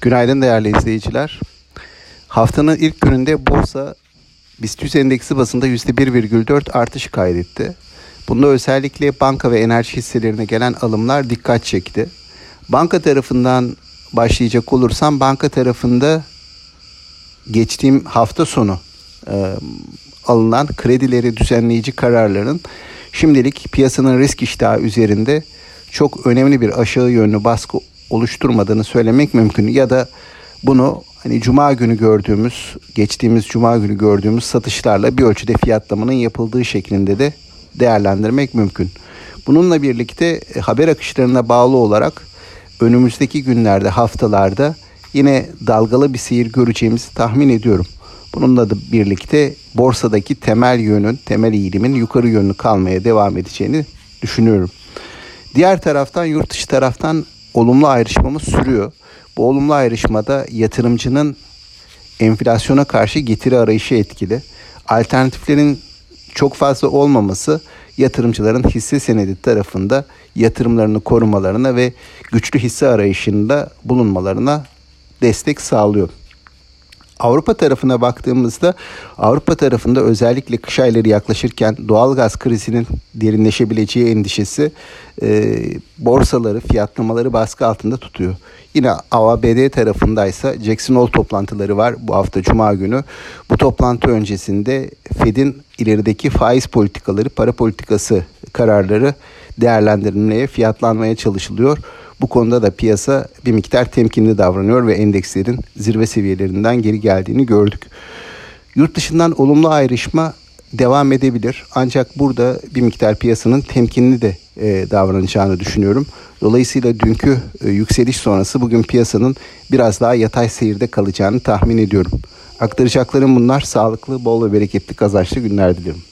Günaydın değerli izleyiciler. Haftanın ilk gününde borsa BIST 100 endeksi basında %1,4 artış kaydetti. Bunda özellikle banka ve enerji hisselerine gelen alımlar dikkat çekti. Banka tarafından başlayacak olursam banka tarafında geçtiğim hafta sonu e, alınan kredileri düzenleyici kararların şimdilik piyasanın risk iştahı üzerinde çok önemli bir aşağı yönlü baskı oluşturmadığını söylemek mümkün ya da bunu hani cuma günü gördüğümüz geçtiğimiz cuma günü gördüğümüz satışlarla bir ölçüde fiyatlamanın yapıldığı şeklinde de değerlendirmek mümkün. Bununla birlikte e, haber akışlarına bağlı olarak önümüzdeki günlerde haftalarda yine dalgalı bir seyir göreceğimizi tahmin ediyorum. Bununla da birlikte borsadaki temel yönün, temel eğilimin yukarı yönlü kalmaya devam edeceğini düşünüyorum. Diğer taraftan yurt dışı taraftan olumlu ayrışmamız sürüyor. Bu olumlu ayrışmada yatırımcının enflasyona karşı getiri arayışı etkili. Alternatiflerin çok fazla olmaması yatırımcıların hisse senedi tarafında yatırımlarını korumalarına ve güçlü hisse arayışında bulunmalarına destek sağlıyor. Avrupa tarafına baktığımızda Avrupa tarafında özellikle kış ayları yaklaşırken doğal gaz krizinin derinleşebileceği endişesi e, borsaları, fiyatlamaları baskı altında tutuyor. Yine ABD tarafındaysa Jackson Hole toplantıları var bu hafta Cuma günü. Bu toplantı öncesinde Fed'in ilerideki faiz politikaları, para politikası kararları değerlendirilmeye, fiyatlanmaya çalışılıyor. Bu konuda da piyasa bir miktar temkinli davranıyor ve endekslerin zirve seviyelerinden geri geldiğini gördük. Yurt dışından olumlu ayrışma devam edebilir. Ancak burada bir miktar piyasanın temkinli de e, davranacağını düşünüyorum. Dolayısıyla dünkü e, yükseliş sonrası bugün piyasanın biraz daha yatay seyirde kalacağını tahmin ediyorum. Aktaracaklarım bunlar. Sağlıklı, bol ve bereketli kazançlı günler diliyorum.